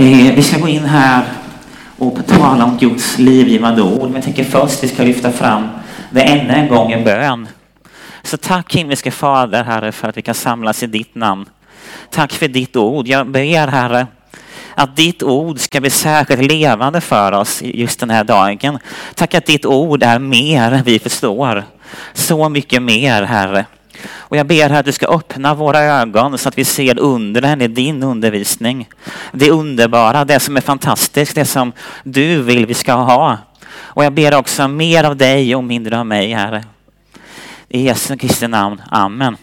Eh, vi ska gå in här och tala om Guds livgivande ord. Men jag tänker först vi ska lyfta fram det ännu en gång en bön. Så tack himmelske Fader, Herre, för att vi kan samlas i ditt namn. Tack för ditt ord. Jag ber, Herre, att ditt ord ska bli särskilt levande för oss just den här dagen. Tack att ditt ord är mer än vi förstår. Så mycket mer, Herre. Och jag ber här att du ska öppna våra ögon så att vi ser undren i din undervisning. Det underbara, det som är fantastiskt, det som du vill vi ska ha. Och jag ber också mer av dig och mindre av mig, Herre. I Jesu Kristi namn. Amen.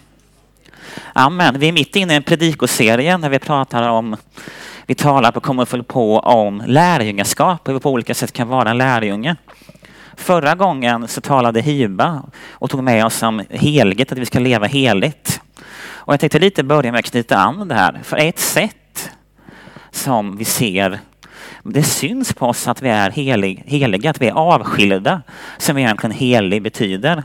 Amen. Vi är mitt inne i en predikoserie där vi pratar om vi talar på kommer på om lärjungaskap, hur vi på olika sätt kan vara en lärjunge. Förra gången så talade Hiba och tog med oss om helget, att vi ska leva heligt. Och jag tänkte lite börja med att knyta an det här. För ett sätt som vi ser, det syns på oss att vi är helig, heliga, att vi är avskilda, som egentligen helig betyder.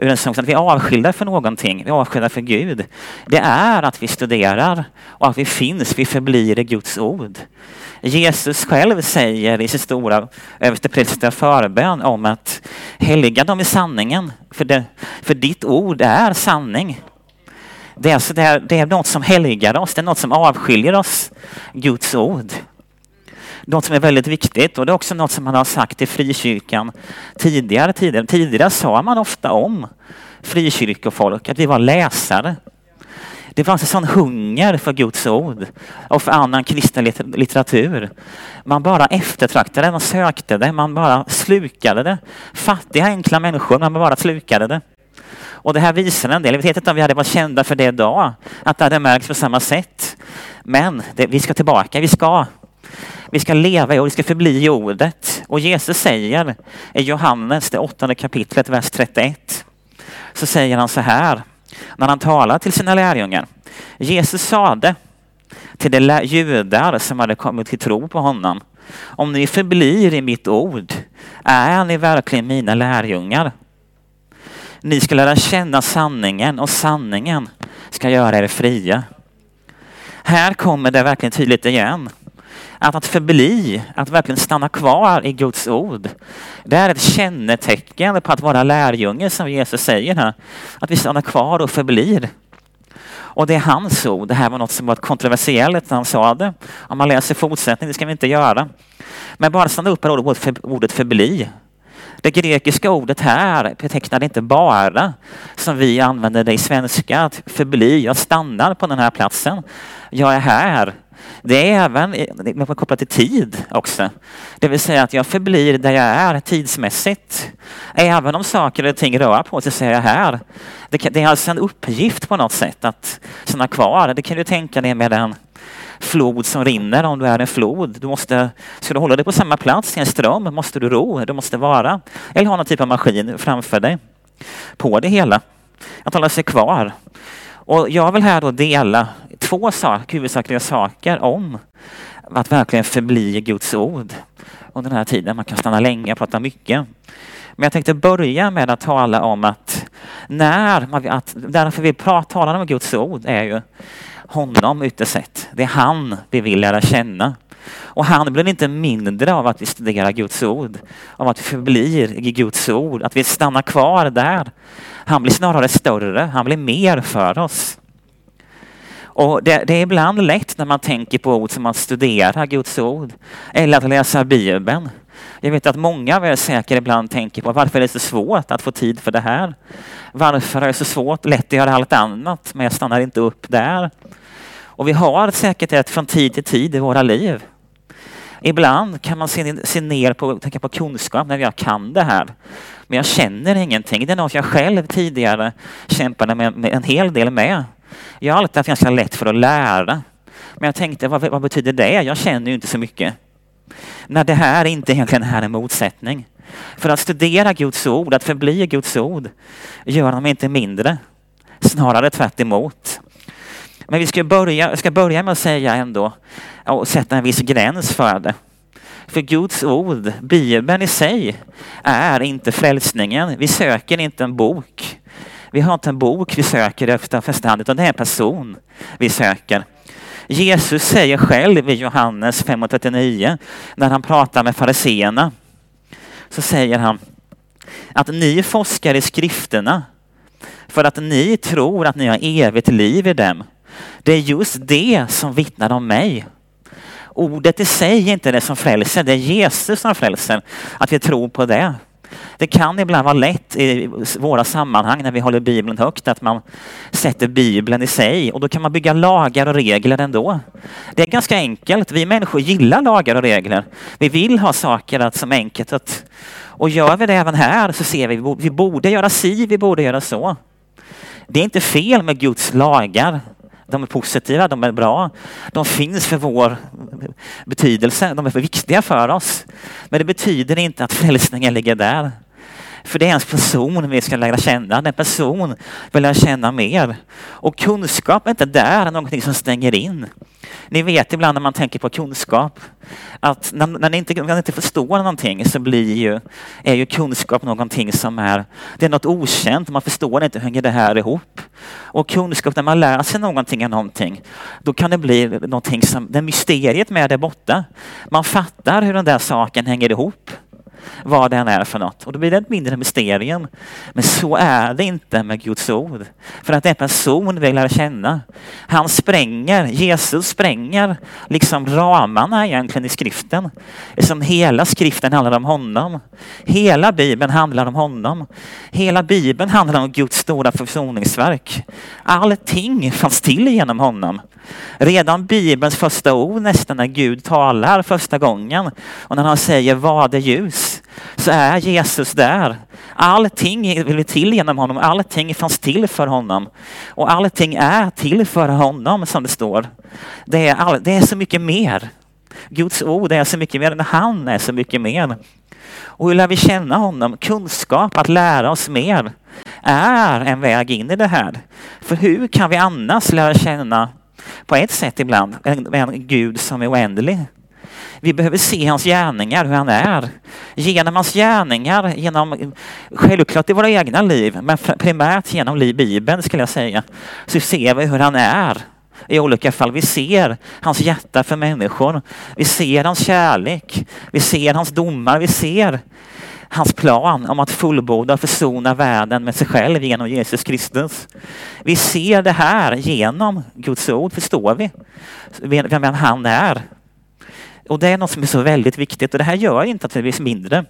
Ur en att vi är avskilda för någonting, vi är avskilda för Gud. Det är att vi studerar och att vi finns, vi förblir i Guds ord. Jesus själv säger i sin stora översteprästerliga förbön om att helga dem i sanningen, för, det, för ditt ord är sanning. Det är, alltså, det, är, det är något som helgar oss, det är något som avskiljer oss, Guds ord. Något som är väldigt viktigt och det är också något som man har sagt i frikyrkan tidigare. Tidigare, tidigare sa man ofta om frikyrkofolk att vi var läsare. Det fanns en sån hunger för Guds ord och för annan kristen litteratur. Man bara eftertraktade det, man sökte det, man bara slukade det. Fattiga enkla människor, man bara slukade det. Och det här visar en del, jag vet inte om vi hade varit kända för det idag, att det hade märkts på samma sätt. Men det, vi ska tillbaka, vi ska. Vi ska leva i och vi ska förbli i ordet. Och Jesus säger i Johannes, det åttonde kapitlet, vers 31, så säger han så här när han talar till sina lärjungar. Jesus sade till de judar som hade kommit till tro på honom. Om ni förblir i mitt ord är ni verkligen mina lärjungar. Ni ska lära känna sanningen och sanningen ska göra er fria. Här kommer det verkligen tydligt igen. Att, att förbli, att verkligen stanna kvar i Guds ord. Det är ett kännetecken på att vara lärjunge som Jesus säger här. Att vi stannar kvar och förblir. Och det är hans ord. Det här var något som var kontroversiellt när han sa det. Om man läser fortsättningen, det ska vi inte göra. Men bara stanna upp på ordet förbli. Det grekiska ordet här betecknar inte bara som vi använder det i svenska, att förbli, jag stannar på den här platsen. Jag är här. Det är även kopplat till tid också. Det vill säga att jag förblir där jag är tidsmässigt. Även om saker och ting rör på sig så är jag här. Det, är alltså en uppgift på något sätt att stanna kvar. Det kan du tänka dig med en flod som rinner om du är en flod. Du måste, ska du hålla dig på samma plats i en ström måste du ro, du måste vara. Eller ha någon typ av maskin framför dig på det hela. Att hålla sig kvar. Och jag vill här då dela två sak, huvudsakliga saker om att verkligen förbli Guds ord under den här tiden. Man kan stanna länge och prata mycket. Men jag tänkte börja med att tala om att när man, att därför vi talar om Guds ord är ju honom ytterst sett. Det är han vi vill lära känna. Och han blir inte mindre av att vi studerar Guds ord, av att vi förblir i Guds ord, att vi stannar kvar där. Han blir snarare större, han blir mer för oss. Och det, det, är ibland lätt när man tänker på ord som att studera Guds ord eller att läsa Bibeln. Jag vet att många av er säkert ibland tänker på varför är det så svårt att få tid för det här? Varför är det så svårt, lätt att göra allt annat, men jag stannar inte upp där? Och vi har säkert ett från tid till tid i våra liv. Ibland kan man se, se ner på, tänka på kunskap när jag kan det här. Men jag känner ingenting. Det är något jag själv tidigare kämpade med, med en hel del med. Jag har alltid haft ganska lätt för att lära. Men jag tänkte, vad, vad betyder det? Jag känner ju inte så mycket. När det här inte egentligen är en motsättning. För att studera Guds ord, att förbli Guds ord, gör dem inte mindre. Snarare tvärt emot. Men vi ska börja, ska börja med att säga ändå, och sätta en viss gräns för det. För Guds ord, Bibeln i sig, är inte frälsningen. Vi söker inte en bok. Vi har inte en bok vi söker efter första hand, utan det är en person vi söker. Jesus säger själv i Johannes 5.39 när han pratar med fariseerna så säger han att ni forskar i skrifterna för att ni tror att ni har evigt liv i dem. Det är just det som vittnar om mig. Ordet i sig är inte det som frälser, det är Jesus som frälser. Att vi tror på det. Det kan ibland vara lätt i våra sammanhang när vi håller Bibeln högt att man sätter Bibeln i sig och då kan man bygga lagar och regler ändå. Det är ganska enkelt. Vi människor gillar lagar och regler. Vi vill ha saker att, som enkelt att, och gör vi det även här så ser vi att vi borde göra si, vi borde göra så. Det är inte fel med Guds lagar. De är positiva, de är bra. De finns för vår betydelse, de är för viktiga för oss. Men det betyder inte att frälsningen ligger där. För det är ens person vi ska lära känna, den person vill lära känna mer. Och kunskap är inte där någonting som stänger in. Ni vet ibland när man tänker på kunskap att när, när, ni inte, när ni inte förstår någonting så blir ju, är ju kunskap någonting som är, det är något okänt, man förstår inte hur hänger det här ihop. Och kunskap, när man lär sig någonting av någonting, då kan det bli någonting som, det mysteriet med det borta. Man fattar hur den där saken hänger ihop vad den är för något. Och då blir det ett mindre mysterium. Men så är det inte med Guds ord. För att det är en person vi lär känna. Han spränger, Jesus spränger liksom ramarna egentligen i skriften. Som hela skriften handlar om honom. Hela bibeln handlar om honom. Hela bibeln handlar om Guds stora försoningsverk. Allting fanns till genom honom. Redan Bibelns första ord nästan när Gud talar första gången och när han säger vad är ljus så är Jesus där. Allting vill till genom honom, allting fanns till för honom och allting är till för honom som det står. Det är, all, det är så mycket mer. Guds ord är så mycket mer, än han är så mycket mer. Och hur lär vi känna honom? Kunskap, att lära oss mer, är en väg in i det här. För hur kan vi annars lära känna på ett sätt ibland, en, en Gud som är oändlig. Vi behöver se hans gärningar, hur han är. Genom hans gärningar, genom, självklart i våra egna liv, men primärt genom Bibeln skulle jag säga, så ser vi hur han är i olika fall. Vi ser hans hjärta för människor. Vi ser hans kärlek. Vi ser hans domar. Vi ser hans plan om att fullborda och försona världen med sig själv genom Jesus Kristus. Vi ser det här genom Guds ord, förstår vi vem han är. Och det är något som är så väldigt viktigt och det här gör inte att vi blir mindre.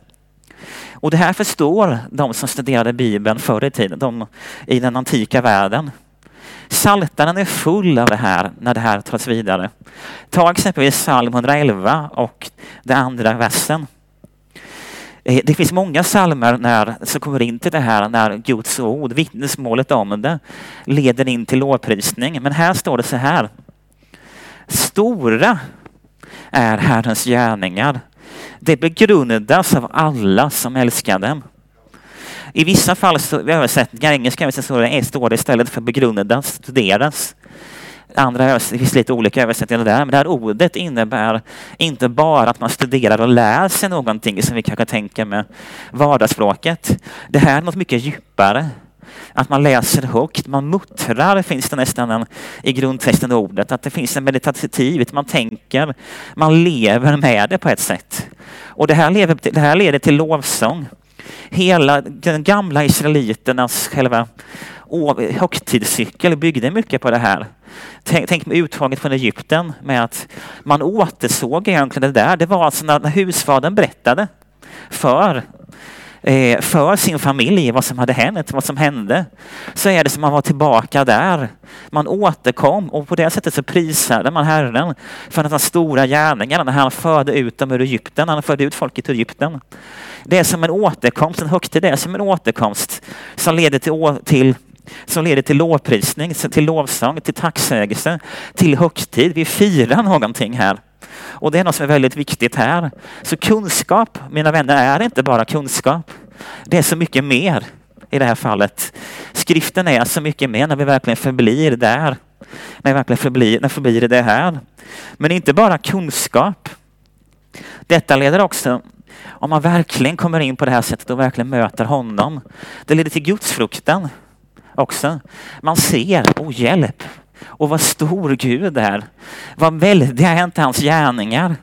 Och det här förstår de som studerade Bibeln förr i tiden, de i den antika världen. Saltaren är full av det här när det här tas vidare. Ta exempelvis psalm 111 och den andra versen. Eh, det finns många psalmer när, som kommer in till det här när Guds ord, vittnesmålet om det, leder in till lovprisning. Men här står det så här. Stora är Herrens gärningar. Det begrundas av alla som älskar dem. I vissa fall så översättningar, engelska så står det istället för begrundas, studeras andra det finns lite olika översättningar där, men det här ordet innebär inte bara att man studerar och lär sig någonting som vi kanske tänker med vardagsspråket. Det här är något mycket djupare. Att man läser högt, man muttrar finns det nästan en, i grundtexten ordet. Att det finns en meditativitet, man tänker, man lever med det på ett sätt. Och det här, lever, det här leder till lovsång. Hela den gamla israeliternas själva högtidscykel byggde mycket på det här. Tänk, tänk med uttaget från Egypten med att man återsåg egentligen det där. Det var alltså när husfadern berättade för eh, för sin familj vad som hade hänt, vad som hände. Så är det som att man var tillbaka där. Man återkom och på det sättet så prisade man Herren för den stora gärningarna när han förde ut dem ur Egypten, han förde ut folket ur Egypten. Det är som en återkomst, en högtid, det är som en återkomst som leder till, till som leder till lovprisning, till lovsång, till tacksägelse, till högtid. Vi firar någonting här. Och det är något som är väldigt viktigt här. Så kunskap, mina vänner, är inte bara kunskap. Det är så mycket mer i det här fallet. Skriften är så mycket mer när vi verkligen förblir där. När vi verkligen förblir, när förblir det här. Men inte bara kunskap. Detta leder också, om man verkligen kommer in på det här sättet och verkligen möter honom, det leder till gudsfruktan också. Man ser, oh hjälp, Och vad stor Gud är. Vad väldiga är inte hans gärningar.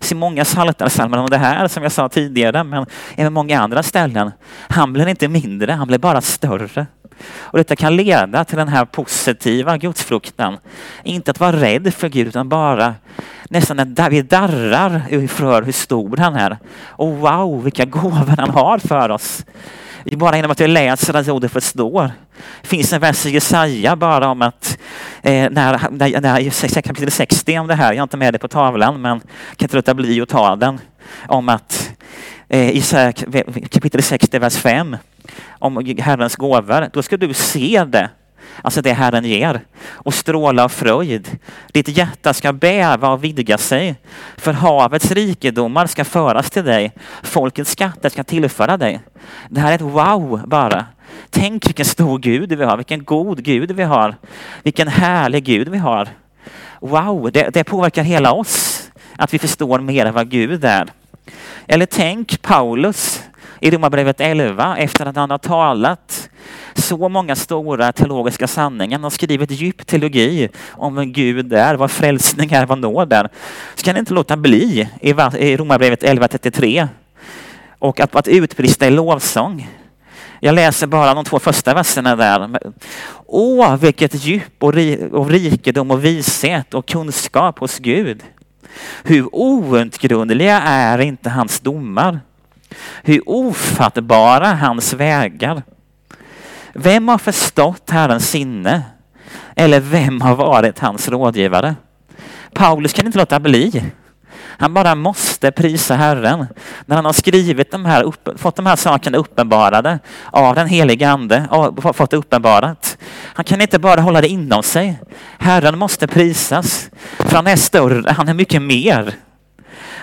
Så många psaltarpsalmer om det här som jag sa tidigare, men även många andra ställen. Han blir inte mindre, han blir bara större. Och detta kan leda till den här positiva gudsfruktan. Inte att vara rädd för Gud, utan bara nästan att vi darrar för hur stor han är. Och wow, vilka gåvor han har för oss. Bara genom att jag läser att ordet förstår. Det finns en vers i Jesaja bara om att eh, när, när, när, kapitel 60 om det här, jag har inte med det på tavlan men kan inte låta bli att ta den. Om att eh, Jesaja kapitel 60, vers 5 om Herrens gåvor, då ska du se det alltså det Herren ger, och stråla av fröjd. Ditt hjärta ska bäva och vidga sig, för havets rikedomar ska föras till dig. Folkets skatter ska tillföra dig. Det här är ett wow bara. Tänk vilken stor Gud vi har, vilken god Gud vi har, vilken härlig Gud vi har. Wow, det, det påverkar hela oss, att vi förstår mer vad Gud är. Eller tänk Paulus i Romarbrevet 11 efter att han har talat så många stora teologiska sanningar. Han har skrivit djup teologi om vem Gud är, vad frälsning är, vad nåd är. Så kan det inte låta bli i Romarbrevet 11.33 och att, att utbrista i lovsång. Jag läser bara de två första verserna där. Åh, vilket djup och, ri och rikedom och vishet och kunskap hos Gud. Hur outgrundliga är inte hans domar? Hur ofattbara hans vägar. Vem har förstått Herrens sinne? Eller vem har varit hans rådgivare? Paulus kan inte låta bli. Han bara måste prisa Herren. När han har skrivit de här, fått de här sakerna uppenbarade av den helige Ande, fått det uppenbarat. Han kan inte bara hålla det inom sig. Herren måste prisas. För han är större, han är mycket mer.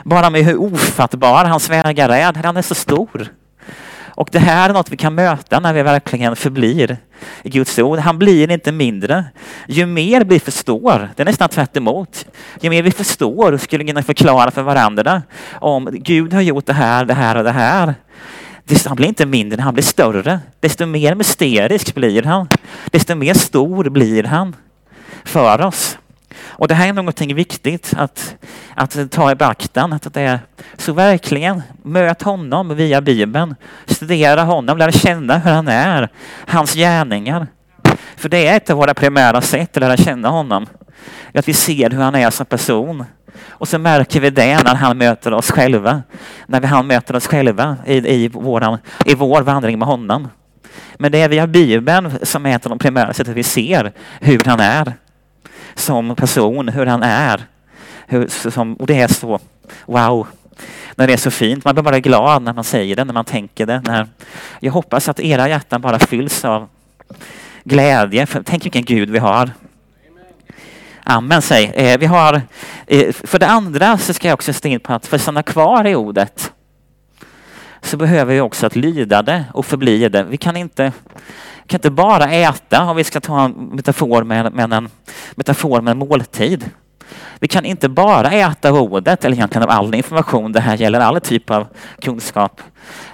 Bara med hur ofattbar hans vägar är. Han är så stor. Och det här är något vi kan möta när vi verkligen förblir i Guds ord. Han blir inte mindre. Ju mer vi förstår, det är nästan tvärt emot. Ju mer vi förstår och skulle kunna förklara för varandra om Gud har gjort det här, det här och det här. Han blir inte mindre, han blir större. Desto mer mysterisk blir han. Desto mer stor blir han för oss. Och det här är någonting viktigt att, att ta i beaktan. Att det är, så verkligen, möt honom via Bibeln. Studera honom, lära känna hur han är, hans gärningar. För det är ett av våra primära sätt att lära känna honom. Att vi ser hur han är som person. Och så märker vi det när han möter oss själva. När han möter oss själva i, i, våran, i vår vandring med honom. Men det är via Bibeln som är ett av de primära sätten vi ser hur han är som person, hur han är. Hur, som, och det är så, wow, när det är så fint. Man blir bara glad när man säger det, när man tänker det. När, jag hoppas att era hjärtan bara fylls av glädje. För, tänk vilken Gud vi har. Amen, säg. Eh, vi har, eh, för det andra så ska jag också stå in på att för att stanna kvar i ordet så behöver vi också att lyda det och förbli det. Vi kan inte kan inte bara äta, om vi ska ta en metafor med, med en metafor med en måltid. Vi kan inte bara äta ordet, eller egentligen av all information, det här gäller all typ av kunskap.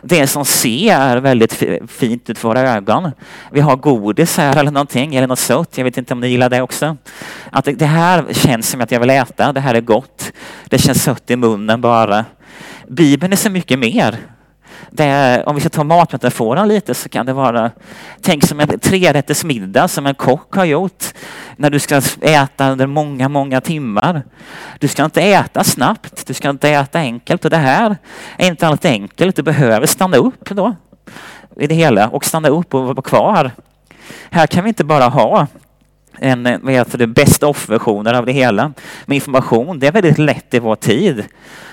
Det som ser väldigt fint ut för våra ögon. Vi har godis här eller någonting, eller något sött, jag vet inte om ni gillar det också. Att det här känns som att jag vill äta, det här är gott. Det känns sött i munnen bara. Bibeln är så mycket mer. Det, om vi ska ta matmetaforen lite så kan det vara, tänk som en trerättersmiddag som en kock har gjort när du ska äta under många, många timmar. Du ska inte äta snabbt, du ska inte äta enkelt och det här är inte alltid enkelt. Du behöver stanna upp då i det hela och stanna upp och vara kvar. Här kan vi inte bara ha en vad heter det, best off-versioner av det hela med information. Det är väldigt lätt i vår tid.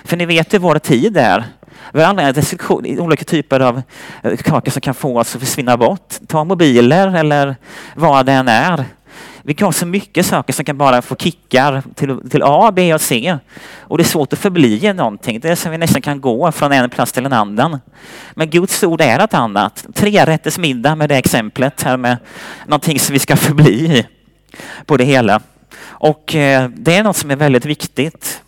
För ni vet hur vår tid är. Vi har olika typer av eh, saker som kan få oss att försvinna bort. Ta mobiler eller vad det än är. Vi kan ha så mycket saker som kan bara få kickar till, till A, B och C. Och det är svårt att förbli någonting. Det är som vi nästan kan gå från en plats till en annan. Men Guds ord är ett annat. Trerätters middag med det exemplet här med någonting som vi ska förbli på det hela. Och eh, det är något som är väldigt viktigt.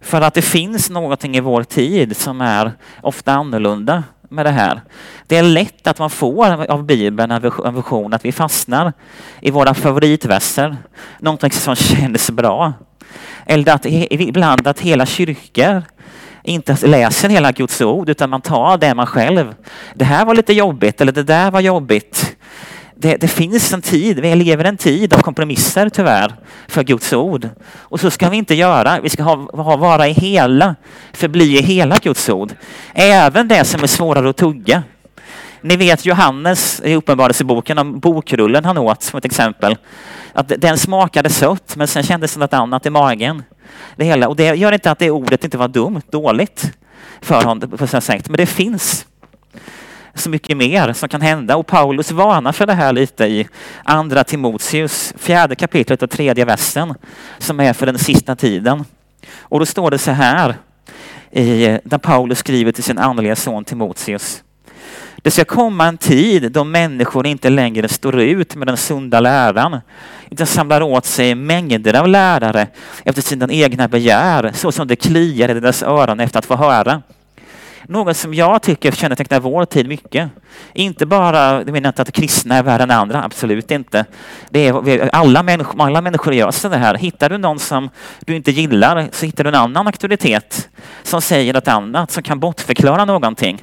För att det finns någonting i vår tid som är ofta annorlunda med det här. Det är lätt att man får av Bibeln en vision, att vi fastnar i våra favoritverser, någonting som känns bra. Eller att ibland att hela kyrkor inte läser hela Guds ord utan man tar det man själv. Det här var lite jobbigt eller det där var jobbigt. Det, det, finns en tid, vi lever en tid av kompromisser tyvärr för Guds ord. Och så ska vi inte göra. Vi ska ha, ha, vara i hela, förbli i hela Guds ord. Även det som är svårare att tugga. Ni vet Johannes i Uppenbarelseboken om bokrullen han åt som ett exempel. Att den smakade sött men sen kändes det något annat i magen. Det hela. Och det gör inte att det ordet inte var dumt, dåligt för honom på sätt. Men det finns så mycket mer som kan hända. Och Paulus varnar för det här lite i andra Timoteus, fjärde kapitlet och tredje versen, som är för den sista tiden. Och då står det så här, i, där Paulus skriver till sin andliga son Timoteus. Det ska komma en tid då människor inte längre står ut med den sunda läran utan samlar åt sig mängder av lärare efter sina egna begär så som det kliar i deras öron efter att få höra. Något som jag tycker kännetecknar vår tid mycket. Inte bara, jag menar inte att kristna är värre än andra, absolut inte. Det är, alla, människor, alla människor gör så det här. Hittar du någon som du inte gillar så hittar du en annan auktoritet som säger något annat, som kan bortförklara någonting.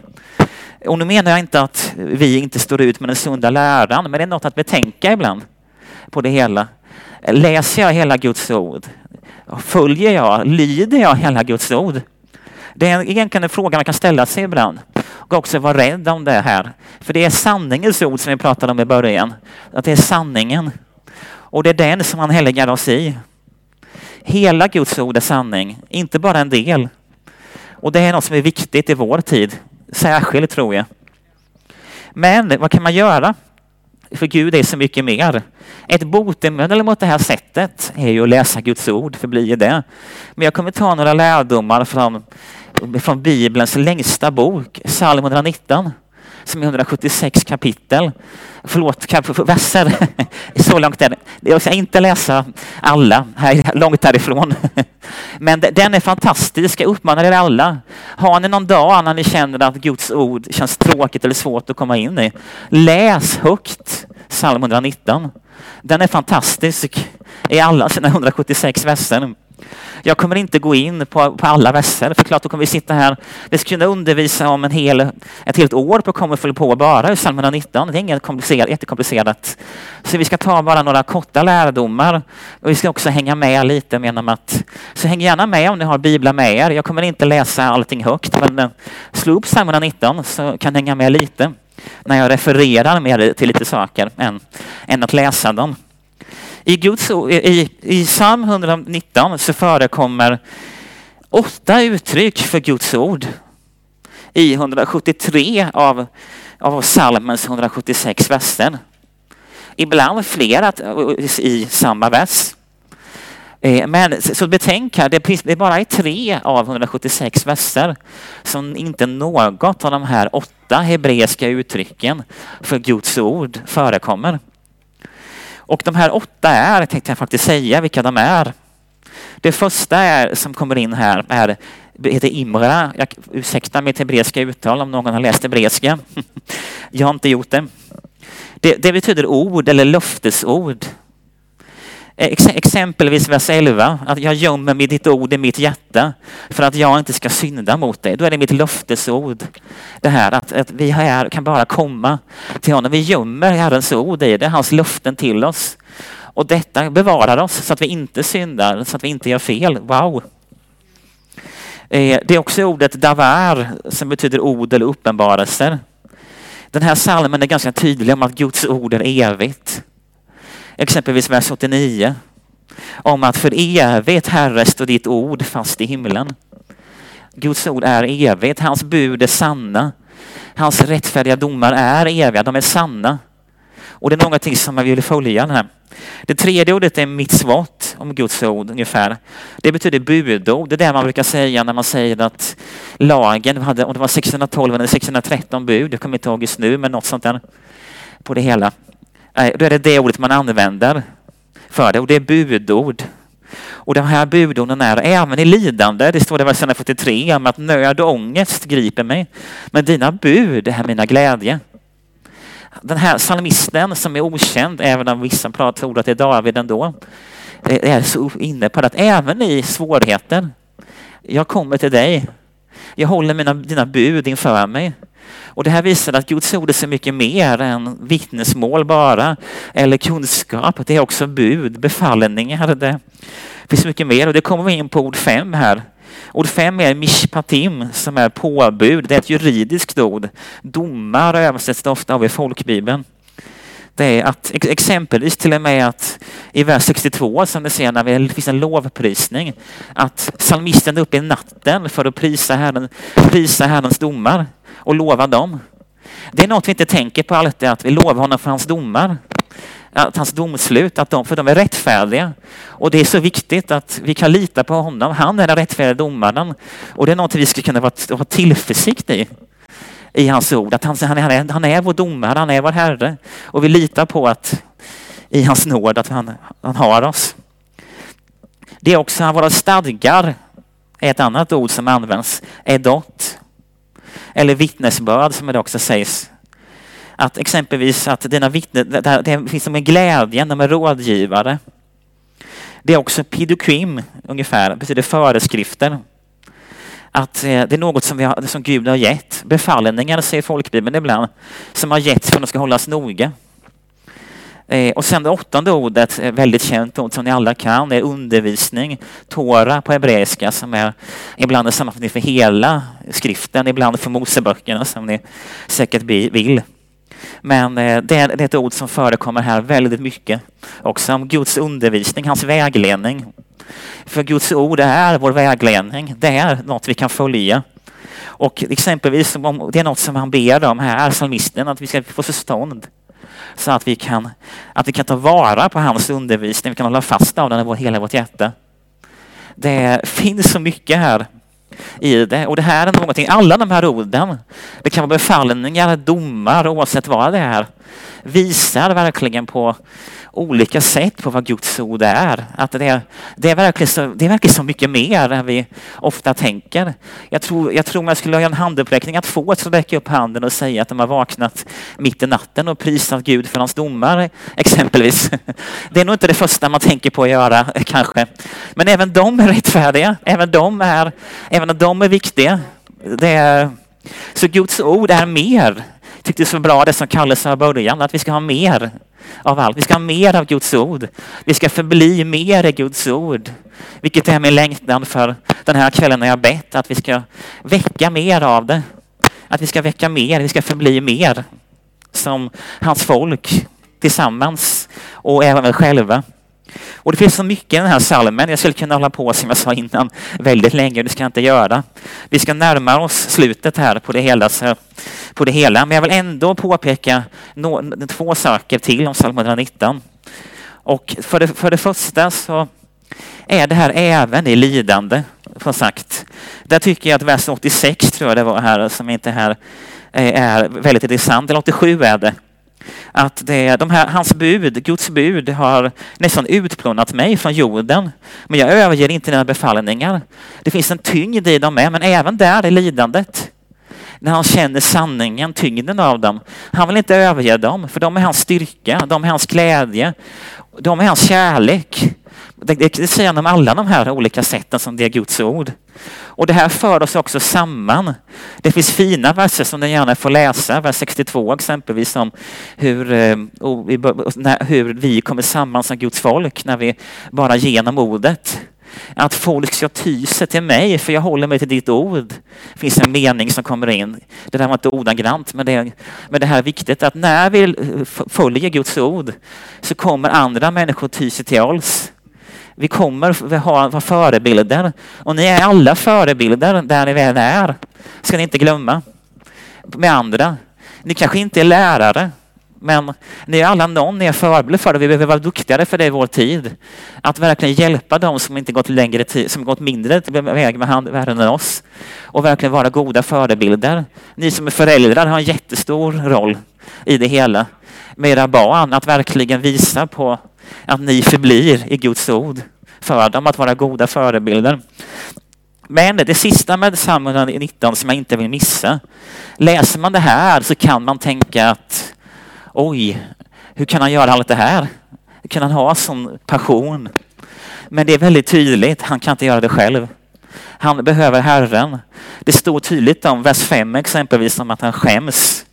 Och nu menar jag inte att vi inte står ut med den sunda läran, men det är något att betänka ibland på det hela. Läser jag hela Guds ord? Följer jag, lyder jag hela Guds ord? Det är egentligen en fråga man kan ställa sig ibland. Och också vara rädd om det här. För det är sanningens ord som vi pratade om i början. Att det är sanningen. Och det är den som han helgar oss i. Hela Guds ord är sanning, inte bara en del. Och det är något som är viktigt i vår tid. Särskilt tror jag. Men vad kan man göra? För Gud är så mycket mer. Ett botemedel mot det här sättet är ju att läsa Guds ord, förblir det. Men jag kommer ta några lärdomar från från Bibelns längsta bok, psalm 119, som är 176 kapitel. Förlåt, verser. Så långt är det. Jag ska inte läsa alla, här, långt härifrån. Men den är fantastisk. Jag uppmanar er alla. Har ni någon dag när ni känner att Guds ord känns tråkigt eller svårt att komma in i, läs högt psalm 119. Den är fantastisk i alla sina 176 verser. Jag kommer inte gå in på, på alla verser, för klart då kommer vi sitta här. Vi ska kunna undervisa om en hel, ett helt år på kommer fylla på bara i psalm 119. Det är inget komplicerat, jättekomplicerat. Så vi ska ta bara några korta lärdomar och vi ska också hänga med lite genom att, så häng gärna med om ni har biblar med er. Jag kommer inte läsa allting högt, men eh, slå upp psalm 119 så kan hänga med lite när jag refererar mer till lite saker än, än att läsa dem. I, Guds, i, I psalm 119 så förekommer åtta uttryck för Guds ord i 173 av, av psalmens 176 verser. Ibland flera i samma vers. Eh, men så betänk här, det är bara i tre av 176 verser som inte något av de här åtta hebreiska uttrycken för Guds ord förekommer. Och de här åtta är, tänkte jag faktiskt säga vilka de är. Det första är, som kommer in här är, heter Imra. Jag ursäkta mitt hebreiska uttal om någon har läst hebreiska. jag har inte gjort det. det. Det betyder ord eller löftesord. Eh, ex exempelvis vers 11, att jag gömmer med ditt ord i mitt hjärta för att jag inte ska synda mot dig. Då är det mitt löftesord. Det här att, att vi här kan bara komma till honom. Vi gömmer Herrens ord i det, hans löften till oss. Och detta bevarar oss så att vi inte syndar, så att vi inte gör fel. Wow! Eh, det är också ordet davar som betyder ord eller uppenbarelser. Den här salmen är ganska tydlig om att Guds ord är evigt. Exempelvis vers 89. Om att för evigt, Herre, står ditt ord fast i himlen. Guds ord är evigt. Hans bud är sanna. Hans rättfärdiga domar är eviga. De är sanna. Och det är någonting som man vill följa. Här. Det tredje ordet är mitzvot, om Guds ord ungefär. Det betyder budord. Det är det man brukar säga när man säger att lagen hade, om det var 612 eller 613 bud, jag kommer inte ihåg just nu, men något sånt där på det hela. Då är det det ordet man använder för det och det är budord. Och de här budorden är även i lidande, det står det i vers 43, om att nöd och ångest griper mig. Men dina bud är mina glädje. Den här psalmisten som är okänd, även om vissa tror att det är David ändå, är så inne på att även i svårigheter, jag kommer till dig. Jag håller mina, dina bud inför mig. Och det här visar att Guds ord är så mycket mer än vittnesmål bara, eller kunskap. Det är också bud, befallningar. Det finns mycket mer och det kommer vi in på ord fem här. Ord fem är mishpatim som är påbud. Det är ett juridiskt ord. Domar översätts det ofta av i folkbibeln. Det är att exempelvis till och med att i vers 62 som ni ser när det finns en lovprisning att psalmisten är uppe i natten för att prisa, Herren, prisa Herrens domar och lova dem. Det är något vi inte tänker på alltid, att vi lovar honom för hans domar. Att hans domslut, att de, för de är rättfärdiga. Och det är så viktigt att vi kan lita på honom. Han är den rättfärdiga domaren. Och det är något vi ska kunna ha tillförsikt i i hans ord. Att han, han, är, han är vår domare, han är vår Herre. Och vi litar på att i hans nåd att han, han har oss. Det är också våra stadgar, är ett annat ord som används, edot. Eller vittnesbörd som det också sägs. Att exempelvis att dina vittnen, det finns som en glädje, de är rådgivare. Det är också pidokim ungefär, betyder föreskrifter att eh, det är något som, vi har, som Gud har gett. Befallningar säger folkbibeln ibland, som har getts för att de ska hållas noga. Eh, och sen det åttonde ordet, eh, väldigt känt ord som ni alla kan, det är undervisning. Tora på hebreiska som är ibland en sammanfattning för hela skriften, ibland för Moseböckerna som ni säkert vill. Men eh, det är ett ord som förekommer här väldigt mycket. Också om Guds undervisning, hans vägledning. För Guds ord är vår vägledning. Det är något vi kan följa. Och exempelvis om det är något som han ber om här, psalmisten, att vi ska få förstånd. Så att vi kan, att vi kan ta vara på hans undervisning, vi kan hålla fast av den i hela vårt hjärta. Det finns så mycket här i det. Och det här är någonting, alla de här orden, det kan vara befallningar, domar, oavsett vad det är, visar verkligen på olika sätt på vad Guds ord är. Att det är, det är, verkligen, så, det är verkligen så mycket mer än vi ofta tänker. Jag tror, jag tror man skulle göra en handuppräckning att få att räcka upp handen och säga att de har vaknat mitt i natten och prisat Gud för hans domar, exempelvis. Det är nog inte det första man tänker på att göra, kanske. Men även de är rättfärdiga. Även de är, även de är viktiga. Det är, så Guds ord är mer. Tyckte det så bra det som Kalle sa i början, att vi ska ha mer av allt. Vi ska ha mer av Guds ord. Vi ska förbli mer i Guds ord. Vilket är min längtan för den här kvällen när jag bett, att vi ska väcka mer av det. Att vi ska väcka mer, vi ska förbli mer som hans folk tillsammans och även själva. Och det finns så mycket i den här salmen. Jag skulle kunna hålla på som jag sa innan väldigt länge. Det ska jag inte göra. Vi ska närma oss slutet här på det hela. Så, på det hela. Men jag vill ändå påpeka no, två saker till om psalm 119. Och för det, för det första så är det här även i lidande, som sagt. Där tycker jag att vers 86 tror jag det var här, som inte här eh, är väldigt intressant. Eller 87 är det att det, de här, hans bud, Guds bud, har nästan utplånat mig från jorden. Men jag överger inte dina befallningar. Det finns en tyngd i dem med, men även där är lidandet. När han känner sanningen, tyngden av dem. Han vill inte överge dem, för de är hans styrka, de är hans glädje, de är hans kärlek. Det, det, det säger han om alla de här olika sätten som det är Guds ord. Och det här för oss också samman. Det finns fina verser som ni gärna får läsa, vers 62 exempelvis om hur, eh, hur vi kommer samman som Guds folk när vi bara genom ordet att folk ska ty sig till mig för jag håller mig till ditt ord. Det finns en mening som kommer in. Det där var inte ordagrant men det, men det här är viktigt att när vi följer Guds ord så kommer andra människor ty sig till oss. Vi kommer ha, vara förebilder och ni är alla förebilder där ni väl är. Ska ni inte glömma. Med andra. Ni kanske inte är lärare men ni är alla någon, ni är förebilder för det. Vi behöver vara duktigare för det i vår tid. Att verkligen hjälpa dem som inte gått längre tid, som gått mindre väg med världen än oss. Och verkligen vara goda förebilder. Ni som är föräldrar har en jättestor roll i det hela. Med era barn, att verkligen visa på att ni förblir i Guds ord. för dem att vara goda förebilder. Men det sista med Psalm 119 som jag inte vill missa. Läser man det här så kan man tänka att oj, hur kan han göra allt det här? Hur kan han ha sån passion? Men det är väldigt tydligt, han kan inte göra det själv. Han behöver Herren. Det står tydligt om vers 5 exempelvis om att han skäms.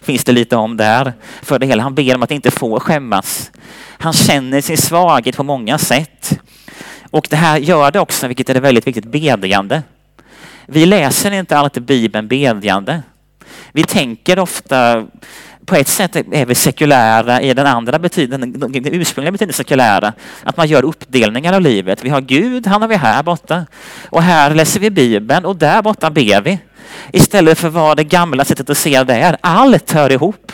Finns det lite om där. För det hela. Han ber om att inte få skämmas. Han känner sin svaghet på många sätt. Och det här gör det också, vilket är väldigt viktigt, bedjande. Vi läser inte alltid Bibeln bedjande. Vi tänker ofta på ett sätt är vi sekulära i den andra betydelsen, den ursprungliga betydelsen sekulära. Att man gör uppdelningar av livet. Vi har Gud, han har vi här borta. Och här läser vi Bibeln och där borta ber vi. Istället för vad det gamla sättet att se det är. Allt hör ihop.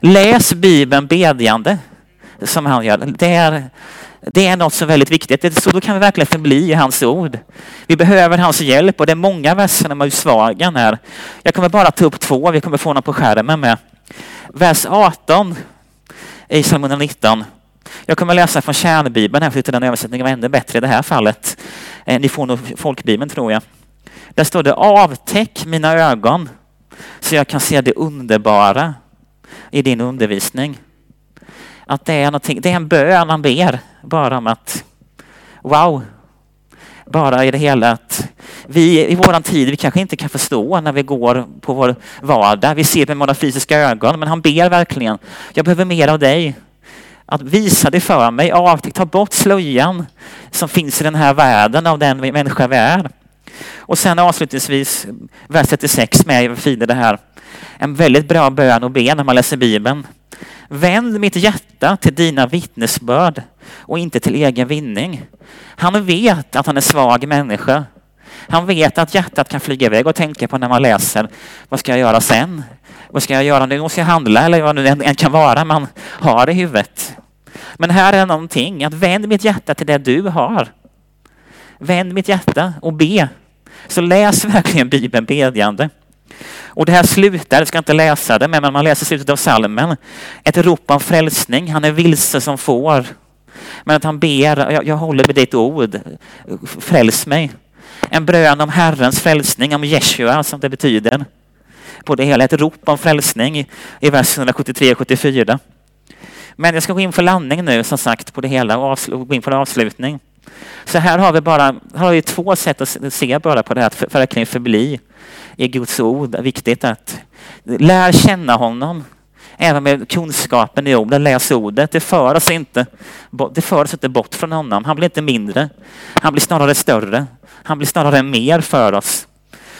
Läs Bibeln bedjande. Som han gör. Det är, det är något som är väldigt viktigt. Så då kan vi verkligen förbli i hans ord. Vi behöver hans hjälp och det är många verser med svagen här. Jag kommer bara ta upp två. Vi kommer få dem på skärmen med. Vers 18 i Psalm 119. Jag kommer läsa från kärnbibeln här, för den översättningen var ännu bättre i det här fallet. Eh, ni får nog folkbibeln tror jag. Där står det avtäck mina ögon så jag kan se det underbara i din undervisning. Att det är, det är en bön man ber bara om att wow, bara i det hela att vi i våran tid, vi kanske inte kan förstå när vi går på vår vardag. Vi ser med våra fysiska ögon, men han ber verkligen. Jag behöver mer av dig. Att visa det för mig, avtäck, ta bort slöjan som finns i den här världen av den människa vi är. Och sen avslutningsvis vers 36 med Fide det här. En väldigt bra bön att be när man läser Bibeln. Vänd mitt hjärta till dina vittnesbörd och inte till egen vinning. Han vet att han är svag människa. Han vet att hjärtat kan flyga iväg och tänka på när man läser. Vad ska jag göra sen? Vad ska jag göra nu? Måste jag handla? Eller vad det än kan vara man har i huvudet. Men här är någonting, att vänd mitt hjärta till det du har. Vänd mitt hjärta och be. Så läs verkligen Bibeln bedjande. Och det här slutar, jag ska inte läsa det, men man läser slutet av salmen. Ett rop om frälsning, han är vilse som får. Men att han ber, jag, jag håller med ditt ord, fräls mig. En brön om Herrens frälsning, om Jeshua som det betyder. På det hela, ett rop om frälsning i vers 173 74. Men jag ska gå in för landning nu som sagt på det hela och gå in för avslutning. Så här har vi bara här har vi två sätt att se bara på det här, att verkligen förbli i Guds ord. Det är viktigt att lära känna honom. Även med kunskapen i orden, läs ordet. Det för oss inte, det för oss inte bort från honom. Han blir inte mindre. Han blir snarare större. Han blir snarare mer för oss.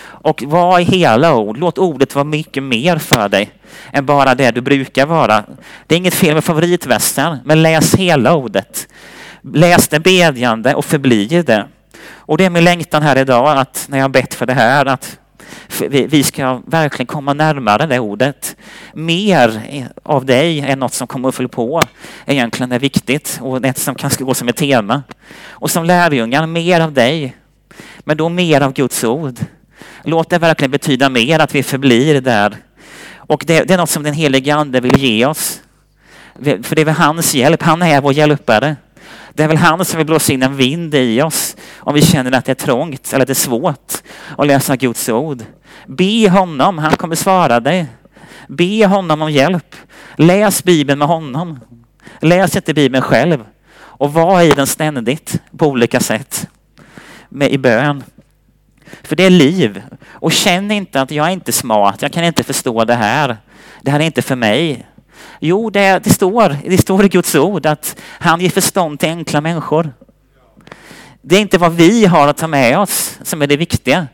Och var i hela ord. Låt ordet vara mycket mer för dig än bara det du brukar vara. Det är inget fel med favoritvästar, men läs hela ordet. Läs det bedjande och förbli i det. Och det är min längtan här idag att när jag bett för det här att vi ska verkligen komma närmare det ordet. Mer av dig är något som kommer att följa på. Egentligen är viktigt och det som kanske gå som ett tema. Och som lärjungar, mer av dig. Men då mer av Guds ord. Låt det verkligen betyda mer att vi förblir där. Och det, det är något som den helige Ande vill ge oss. För det är hans hjälp. Han är vår hjälpare. Det är väl han som vill blåsa in en vind i oss om vi känner att det är trångt eller att det är svårt att läsa Guds ord. Be honom, han kommer svara dig. Be honom om hjälp. Läs Bibeln med honom. Läs inte Bibeln själv och var i den ständigt på olika sätt med, i bön. För det är liv. Och känn inte att jag är inte smart, jag kan inte förstå det här. Det här är inte för mig. Jo, det, det, står, det står i Guds ord att han ger förstånd till enkla människor. Det är inte vad vi har att ta med oss som är det viktiga.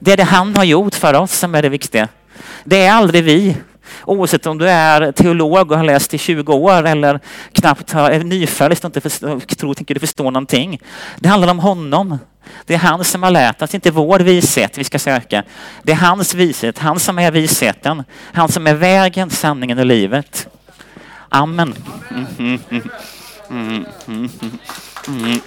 Det är det han har gjort för oss som är det viktiga. Det är aldrig vi. Oavsett om du är teolog och har läst i 20 år eller knappt har, är nyfrälst och inte förstår, tror, tänker du förstår någonting. Det handlar om honom. Det är han som har lärt oss, inte vår vishet vi ska söka. Det är hans vishet, han som är visheten. Han som är vägen, sanningen och livet. Amen. Mm, mm, mm,